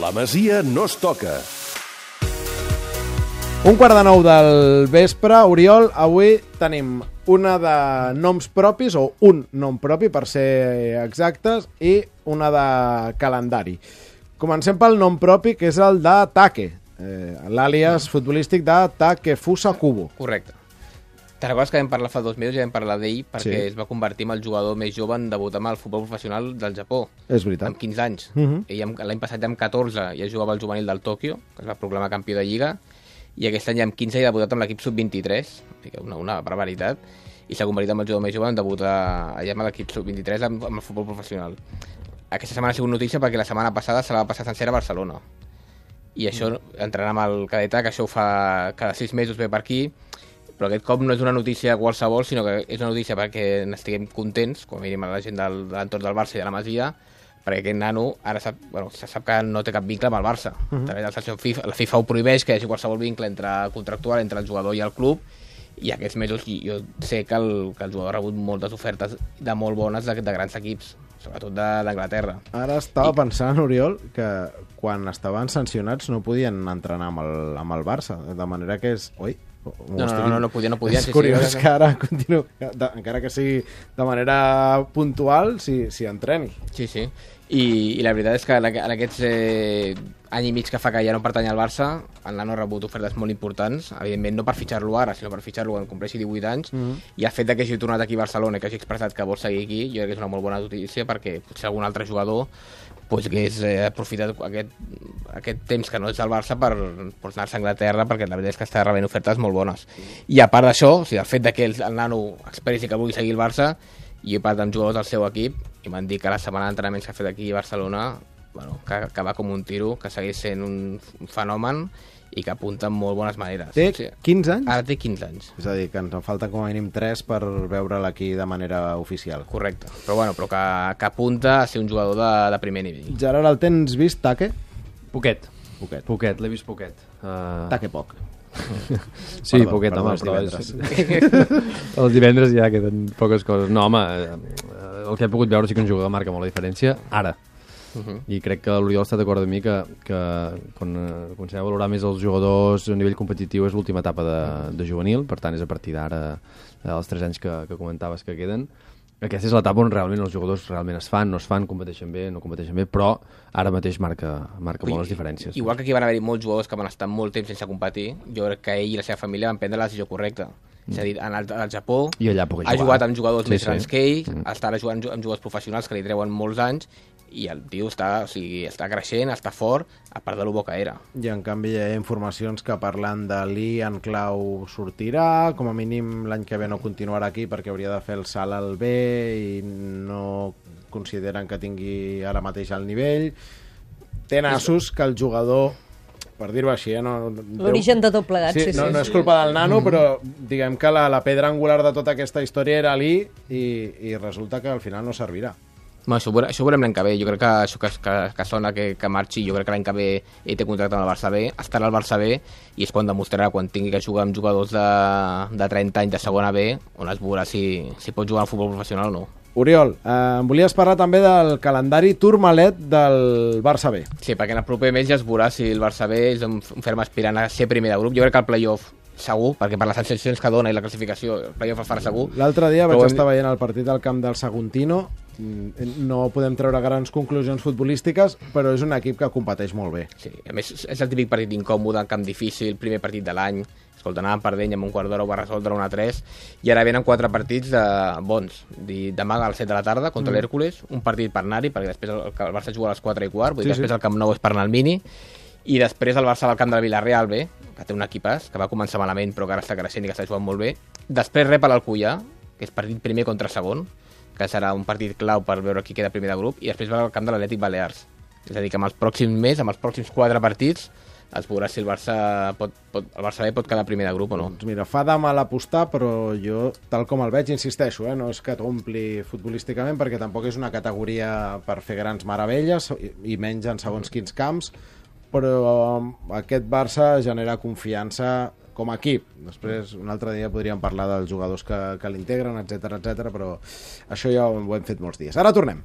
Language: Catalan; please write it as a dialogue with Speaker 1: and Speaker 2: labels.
Speaker 1: La Masia no es toca.
Speaker 2: Un quart de nou del vespre, Oriol, avui tenim una de noms propis, o un nom propi, per ser exactes, i una de calendari. Comencem pel nom propi, que és el de Take, eh, l'àlies futbolístic de Takefusa Kubo.
Speaker 3: Correcte. Te'n recordes que vam parlar fa dos mesos i vam parlar d'ell perquè
Speaker 2: Sí.
Speaker 3: es va convertir en el jugador més jove en debutar amb el futbol professional del Japó,
Speaker 2: És veritat.
Speaker 3: amb 15 anys.
Speaker 2: Mhm.
Speaker 3: Ell amb- l'any passat ja amb 14 ja jugava al juvenil del Tòquio, que es va proclamar campió de Lliga, i aquest any ja amb 15 ja ha debutat amb l'equip sub-23, una, una barbaritat, i s'ha convertit en el jugador més jove en debutar allà amb l'equip sub-23 amb, amb el futbol professional. Aquesta setmana ha sigut notícia perquè la setmana passada se la va passar sencera a Barcelona. I això, entrant amb el cadeta, que això ho fa cada sis mesos ve per aquí, però aquest cop no és una notícia qualsevol, sinó que és una notícia perquè n'estiguem contents, com a mínim a la gent del, de l'entorn del Barça i de la Masia, perquè aquest nano ara sap, bueno, se sap que no té cap vincle amb el Barça. Uh -huh. la, sanció FIFA, la FIFA ho prohibeix que hi hagi qualsevol vincle entre contractual entre el jugador i el club, i aquests mesos i jo sé que el, que el jugador ha rebut moltes ofertes de molt bones de, de grans equips, sobretot de- d'Anglaterra.
Speaker 2: Ara estava pensant, Oriol, que quan estaven sancionats no podien entrenar amb el, amb el Barça, de manera que és... Oi?
Speaker 3: No, no, no, no, no podien, no podien,
Speaker 2: És
Speaker 3: sí,
Speaker 2: curiós
Speaker 3: sí.
Speaker 2: que ara continu... de, encara que sigui de manera puntual, si, si entreni.
Speaker 3: Sí, sí. I, i la veritat és que en, aqu- en aquests eh, any i mig que fa que ja no pertany al Barça, el nano ha rebut ofertes molt importants, evidentment no per fitxar-lo ara, sinó per fitxar-lo quan compleixi 18 anys, mm -hmm. i el fet que hagi tornat aquí a Barcelona i que hagi expressat que vol seguir aquí, jo crec que és una molt bona notícia perquè potser algun altre jugador pues, hagués eh, aprofitat aquest, aquest temps que no és al Barça per, per anar-se a Anglaterra perquè la veritat és que està rebent ofertes molt bones. I a part d'això, o sigui, el fet de que el, el nano expressi que vulgui seguir el Barça, jo he parlat amb jugadors del seu equip i m'han dit que la setmana d'entrenaments que ha fet aquí a Barcelona bueno, que, que va com un tiro, que segueix sent un, un fenomen i que apunta en molt bones maneres.
Speaker 2: Té
Speaker 3: O sigui,
Speaker 2: 15 anys?
Speaker 3: Ara té 15 anys.
Speaker 2: És a dir, que ens en falten com a mínim 3 per veure'l aquí de manera oficial.
Speaker 3: Correcte. Però, bueno, però que, que apunta a ser un jugador de, de primer nivell.
Speaker 2: Gerard, el tens vist, Take?
Speaker 4: Poquet.
Speaker 2: Poquet.
Speaker 4: Poquet, l'he vist poquet. Uh,
Speaker 2: Take poc.
Speaker 4: sí,
Speaker 2: Perdó,
Speaker 4: poquet,
Speaker 2: perdó,
Speaker 4: home, però
Speaker 2: divendres.
Speaker 4: els divendres ja queden poques coses. No, home, eh, el que he pogut veure sí que un jugador marca molt la diferència ara. Uh -huh. I crec que l'Oriol està d'acord amb mi que, que quan, eh, quan s'ha de valorar més els jugadors a nivell competitiu és l'última etapa de, de juvenil, per tant és a partir d'ara dels 3 anys que, que comentaves que queden aquesta és l'etapa on realment els jugadors realment es fan, no es fan, competeixen bé, no competeixen bé, però ara mateix marca, marca molt les diferències.
Speaker 3: Igual que aquí van haver-hi molts jugadors que van estar molt temps sense competir, jo crec que ell i la seva família van prendre la decisió correcta. És a dir, en el, al Japó
Speaker 4: I allà
Speaker 3: ha
Speaker 4: jugar.
Speaker 3: jugat amb jugadors
Speaker 4: Sí,
Speaker 3: més
Speaker 4: sí.
Speaker 3: grans que ell, mm. està ara jugant amb jugadors professionals que li treuen molts anys, i el tio està, o sigui, està creixent, està fort, a part de lo bo que era.
Speaker 2: I en canvi hi ha informacions que parlant de Lee en clau sortirà, com a mínim l'any que ve no continuarà aquí perquè hauria de fer el salt al B i no consideren que tingui ara mateix el nivell. Té nassos que el jugador per dir-ho així, eh? No,
Speaker 5: L'origen de tot plegat, sí, sí.
Speaker 2: no, no és culpa del nano, però diguem que la, la pedra angular de tota aquesta història era Lee i, i resulta que al final no servirà.
Speaker 3: Bueno, això, ho veurem, això ho veurem l'any que ve. Jo crec que això que, que, que sona que, que marxi, jo crec que l'any que ve ell té contracte amb el Barça B, estarà al Barça B i és quan demostrarà, quan tingui que jugar amb jugadors de, de 30 anys de segona B, on es veurà si, si pot jugar al futbol professional o no.
Speaker 2: Oriol, eh, em volies parlar també del calendari turmalet del Barça B.
Speaker 3: Sí, perquè en el proper mes ja es veurà si el Barça B és un, un ferm aspirant a ser primer de grup. Jo crec que el playoff segur, perquè per les sensacions que dona i la classificació, el playoff el farà segur.
Speaker 2: L'altre dia
Speaker 3: Però
Speaker 2: vaig
Speaker 3: hem-
Speaker 2: estar veient el partit al camp del Saguntino. Mm, No podem treure grans conclusions futbolístiques, però és un equip que competeix molt bé.
Speaker 3: Sí, a més, és el típic partit incòmode, camp difícil, primer partit de l'any. Escolta, anàvem perdent i en un quart d'hora ho va resoldre 1 a 3 i ara venen quatre partits de bons. Demà a les 7 de la tarda contra mm. l'Hèrcules, un partit per anar-hi, perquè després el, el Barça juga a les 4 i quart, vull dir,
Speaker 2: Sí,
Speaker 3: després
Speaker 2: sí.
Speaker 3: el Camp Nou és per anar al Mini, i després el Barça al camp del Villarreal B, que té un equipàs, que va començar malament però que ara està creixent i que està jugant molt bé. Després rep a l'Alcullà, que és partit primer contra segon, que serà un partit clau per veure qui queda primer de grup, i després va al camp de l'Atlètic Balears. És a dir, que amb els pròxims mesos, amb els pròxims quatre partits, es veurà si el Barça, pot, pot, el Barça B pot quedar primer de grup o no.
Speaker 2: Doncs mira, fa de mal apostar, però jo, tal com el veig, insisteixo, eh, no és que t'ompli futbolísticament, perquè tampoc és una categoria per fer grans meravelles, i, i menys en segons quins camps, però aquest Barça genera confiança com a equip. Després, un altre dia podríem parlar dels jugadors que, que l'integren, etc etc. però això ja ho hem fet molts dies. Ara tornem.